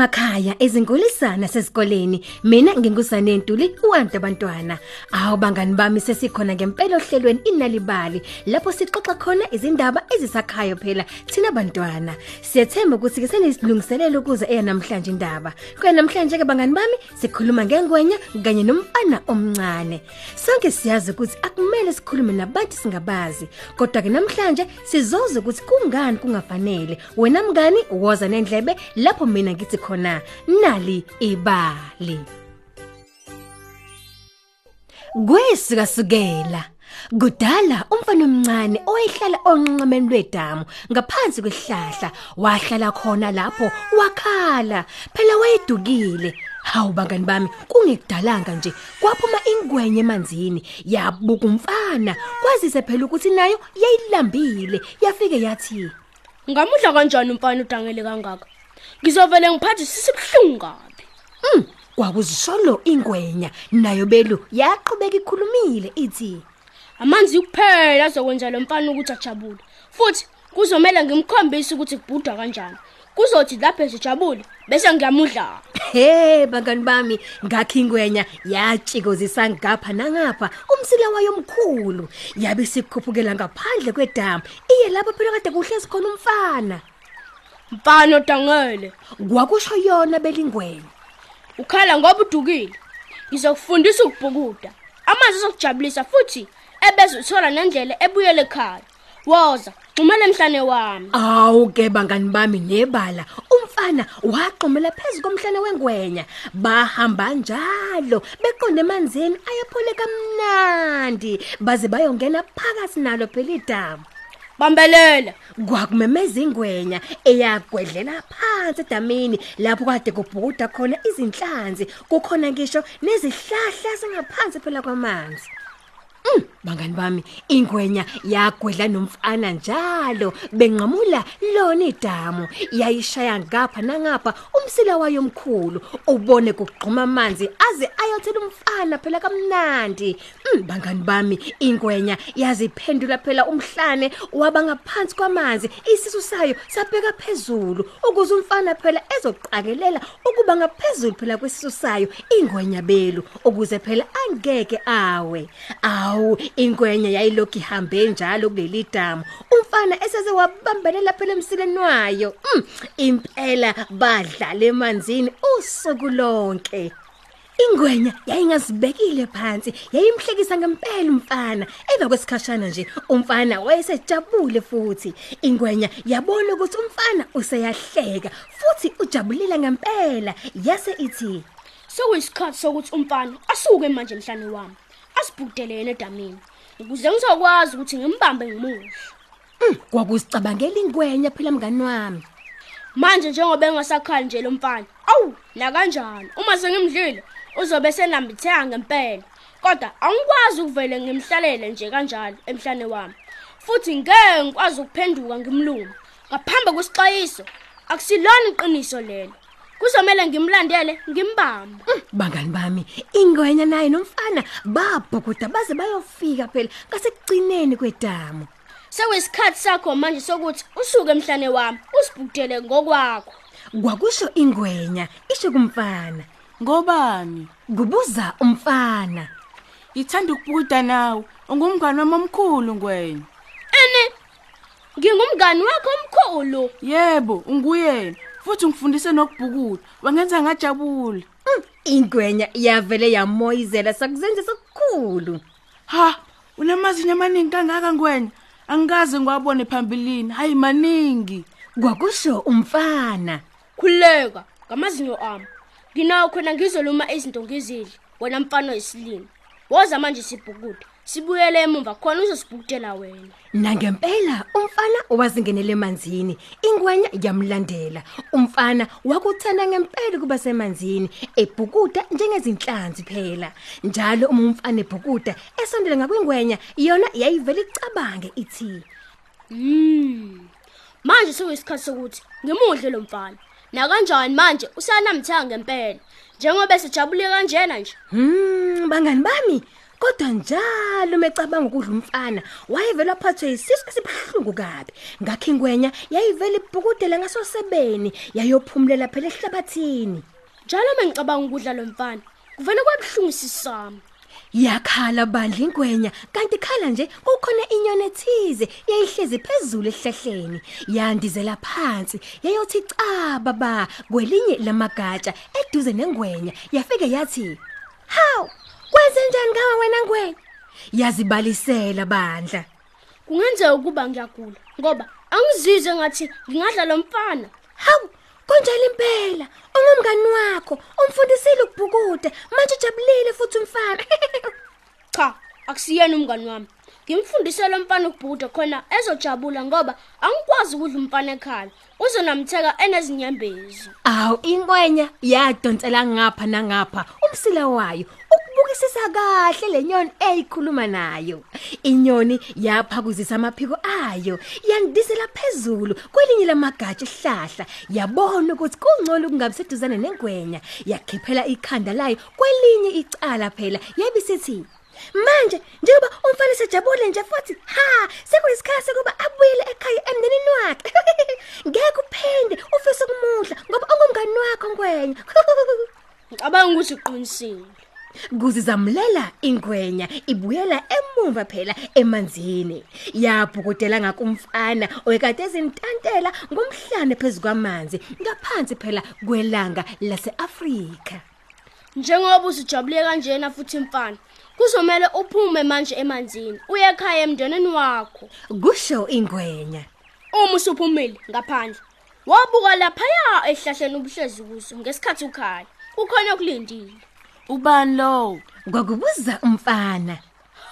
Sonke emakhaya ezingulisana sesikoleni mina ngingusane Ntuli uwanda abantwana. Awu bangani bami sesikhona ngempela ohlelweni inalibali lapho sixoxa khona izindaba ezisakhaya phela thina bantwana. Siyethemba ukuthi ke senisilungiselela ukuze eya namhlanje indaba. Kuya namhlanje ke bangani bami sikhuluma ngengwenya kanye nomfana omncane. Sonke siyazi ukuthi akumele sikhulume nabantu singabazi. Kodwa ke namhlanje sizoza ukuthi kungani kungafanele. Wena mngani woza nendlebe lapho mina ngithi khona nali ibali. Kwesika sukela Kudala umfana omncane owayehlala onqameni lwedamu ngaphansi kwehlahla wahlala khona lapho wakhala phela wayedukile Hawu bangani bami kungekudalanga nje kwaphuma ingwenye emanzini yabuka umfana kwazise phela ukuthi nayo yayilambile yafike yathi Ngamudla kanjani umfana udangele kangaka? Ngizovele ngiphathe sisibhlungu kabi. Mm, kwakuzisholo ingwenya nayo belu yaqhubeka ikhulumile ithi Amanzi kuphela azokwenza lo mfana ukuthi ajabule. Futhi kuzomela ngimkhombise ukuthi kubhuda kanjani. Kuzothi lapho esijabule bese ngiyamudla. He bangani bami ngakho ingwenya yatshikozisa ngapha nangapha umsila wayo omkhulu yabe sikhuphukela ngaphandle kwedamu iye lapho phela kade kuhlezi khona umfana Mfana odangele, kwakusho yona belingwenya ukhala ngoba udukile. Ngizokufundisa ukubhukuda. Amanzi azokujabulisa futhi ebeze uthola nendlela ebuyele ekhaya. Woza, xumela emhlane wami. Awu ke bangani bami nebala umfana waqomela phezulu komhlane wengwenya bahamba njalo beqonde emanzini ayaphole kamnandi baze bayongena phakathi nalo phela idamu Bambelela. kwakumemeza ingwenya eyagwedlela phansi edamini lapho kade kubhukuda khona izinhlanzi. Kukhona ngisho nezihlahla singaphansi phela kwamanzi. Mm, bangani bami ingwenya yagwedla nomfana njalo. Benqamula lona idamu yayishaya ngapha nangapha umsila wayo omkhulu ubone kugquma amanzi aze ayothela umfana phela kamnandi. Mm, bangani bami ingwenya yaziphendula phela umhlane waba ngaphansi kwamanzi. Isisu sayo sabheka phezulu ukuze umfana phela ezoqakelela ukuba ngaphezulu phela kwesisu sayo ingwenya belu ukuze phela angeke awe. Awu ingwenya yayilokhu ihambe njalo kuleli damu. Umfana eseze wabambelela phela emsileni wayo. Mm, impela badlala emanzini usuku lonke. Ingwenya yayingazibekile phansi yayimhlekisa ngempela umfana. Emva kwesikhashana nje umfana wayesejabule futhi. Ingwenya yabona ukuthi umfana useyahleka futhi ujabulile ngempela. Yase ithi Sekuyisikhathi sokuthi umfana asuke manje emhlane wami. Asibhudele yena edamini. Ukuze ngizokwazi ukuthi ngimbambe ngimusho. kwakuzicabangela ingwenya phela mngani wami Manje njengoba engasakhali nje lo mfana. Awu, la kanjani? Uma sengimdlile uzobe senambitheka ngempela. Kodwa angikwazi ukuvele ngimhlalele nje kanjalo emhlane wami. Futhi ngeke ngikwazi ukuphenduka ngimlungu. Ngaphambi kwesixwayiso akusilona iqiniso lelo. Kuzomela ngimlandele ngimbambe. bangani bami ingwenya naye nomfana babhukuda baze bayofika phela ngasekugcineni kwedamu Sekuyisikhathi sakho manje sokuthi usuke emhlane wami usibhudele ngokwakho. kwakusho ingwenya isho kumfana Ngobani? kubuza umfana Ithanda ukubuda nawe. Ungumngane wami omkhulu ngwenya. Ene ngingumngani wakho omkhulu. Yebo, unguyena. Futhi ngifundise nokubhukuda. Wangenza ngajabula. Mm, ingwenya yavele yamoyizela sakuzenze sokukhulu Ha, unamazinyo amaningi kangaka ngwenya. Angikaze ngiwabone phambilini. Hayi maningi. kwakusho umfana Khuleka ngamazinyo ami. Nginawo khona ngizoluma izinto ngizidle. Wena mfana wesilimo. Woza manje sibhukude. Sibuyele emuva khona uzosibhukutela wena. nangempela umfana wazingenele emanzini ingwenya yamlandela umfana wakuthanda ngempela kuba semanzini ebhukuda njengezinhlanzi phela njalo uma umfana ebhukuda esondela ngakwingwenya yona yayivele icabange ithi Mm. Manje sekuyisikhathi sokuthi ngimudle lo mfana. Na kanjani manje usanamthanga ngempela. Njengoba sejabule kanjena nje. Hmm bangani bami kodwa njalo mecabanga ukudla umfana wayevela phathwe isisu esibhlungu kabi. Ngakho ingwenya yayivela ibhukudela ngasosebeni yayophumulela phela ehlabathini. Njalo mengicabanga ukudla lo mfana kuvele kwabuhlungu sisami yakhala bandla ingwenya kanti khala nje kukhona inyoni ethize yayihlezi phezulu esihlahleni yandizela phansi yayothi caba ba kwelinye lamagatsha eduze nengwenya yafike yathi haw kwenze njani ngawe wena ngwenya yazibalisela bandla. Kungenzeka ukuba ngiyagula ngoba angizizwe ngathi ngingadla lo mfana. Haw kunjalo impela. Ungumngani wakho umfundisile ukubhukuda manje ujabulile futhi umfana. Cha akusiyena umngani wami. Ngimfundise lo mfana ukubhuda khona ezojabula ngoba angikwazi ukudla umfana ekhaya. Uzonamtheka enezinyembezi. Aw ingwenya yadonsela ngapha nangapha. Umsila wayo ukubukisisa kahle lenyoni eyikhuluma nayo. Inyoni yaphakuzisa amaphiko ayo yandisela phezulu kwelinye lamagatsha ehlahla yabona ukuthi kungcono kungabi seduzane nengwenya yakhiphela ikhanda layo kwelinye icala phela yabisithi Manje njengoba umfana sejabule nje futhi ha sekuyisikhathi sokuba abuyele ekhaya emndenini wakhe. Ngeke uphinde ufise ukumudla ngoba ungumngani wakho ngwenya. ngicabanga ukuthi uqinisile Kuzizamlela ingwenya ibuyela emumva phela emanzini. Yabhukudela ngakumfana oyekade ezintantela ngomhlane phezukwamanzi ngaphansi phela kwelanga laseAfrika. njengoba usujabule kanjena futhi mfana kuzomela uphume manje emanzini uye ekhaya emndenini wakho Kusho ingwenya. uma usuphumile ngaphandle wabuka laphaya ehlahleni ubuhlezi kuso ngesikhathi ukhaya kukhona okulindile ubani lo Kwakubuza umfana.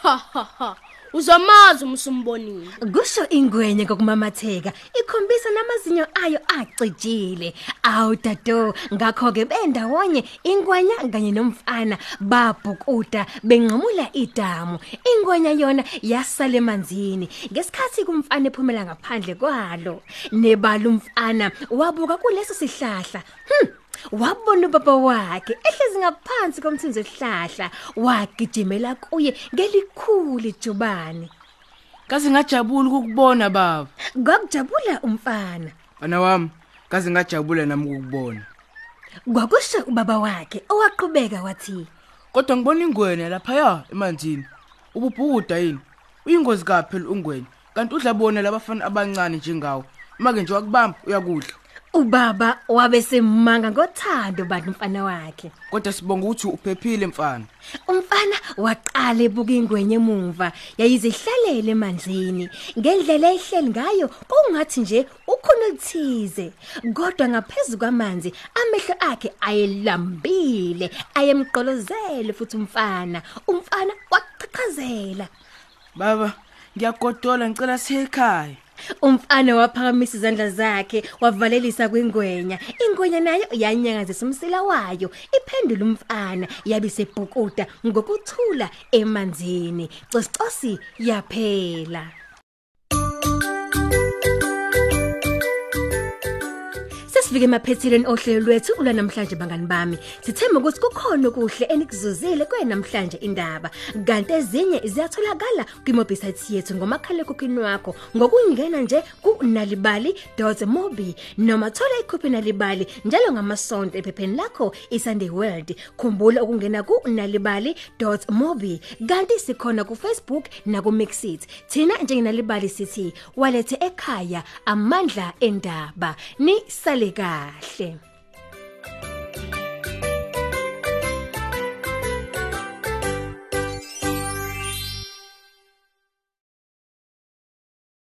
ha ha ha. Uzomazi umsumbonile. Kusho ingwenya kokumamatheka ikhombisa namazinyo ayo acijile. Awu dado ngakho ke bendawonye ingwenya kanye nomfana babhukuda benqamula idamu. Ingwenya yona yasala emanzini. Ngesikhathi kumfana ephumela ngaphandle kwalo nebala umfana wabuka kuleso sihlahla. Hm wabona ubaba wakhe ehlezi ngaphansi komthunzi wesihlahla wagijimela kuye ngelikhulu ijubane kaze ngajabula ukukubona baba. Kwakujabula umfana. bana wami kaze ngajabula nami ukukubona. Kwakusho ubaba wakhe owaqhubeka wathi, kodwa ngibona ingwenya lapha emanzini. Ububhukuda yini? Uyingozi kaphi phela ungwenya. Kanti udla bona labafana abancane njengawe. Make nje wakubamba uyakudla. Ubaba wabe semanga ngothando bantu umfana wakhe. kodwa sibonga ukuthi uphephile mfana Umfana waqala ebuka ingwenye emuva, yayizihlalele emanzini. Ngendlela ehleli ngayo, kungathi nje ukhona olithize. Kodwa ngaphezulu kwamanzi, amehlo akhe ayelambile, ayemqolozele futhi umfana. Umfana waqhaqhazela. baba ngiyagodola ngicela siye ekhaya Umfana waphakamisa izandla zakhe wavalelisa kwingwenya. Ingwenya nayo yanyakazisa umsila wayo. Iphendula umfana yabisebhukuda ngokuthula emanzini. Cosicosi yaphela. Sesifike emaphethileni ohlelo lwethu ula namhlanje bangani bami. Sithemba ukuthi kukhona okuhle enikuzuzile kwenamhlanje indaba. Kanti ezinye ziyatholakala kwimobisite yethu ngomakhala ekhukhwini wakho ngokungena nje ku nalibali.mobi noma thola ikhophi nalibali njalo ngamasonto ephepheni lakho iSunday World. Khumbula ukungena ku nalibali.mobi kanti sikhona ku Facebook na ku Mixit. Thina njengenalibali sithi walethe ekhaya amandla endaba. Ni sale kahle.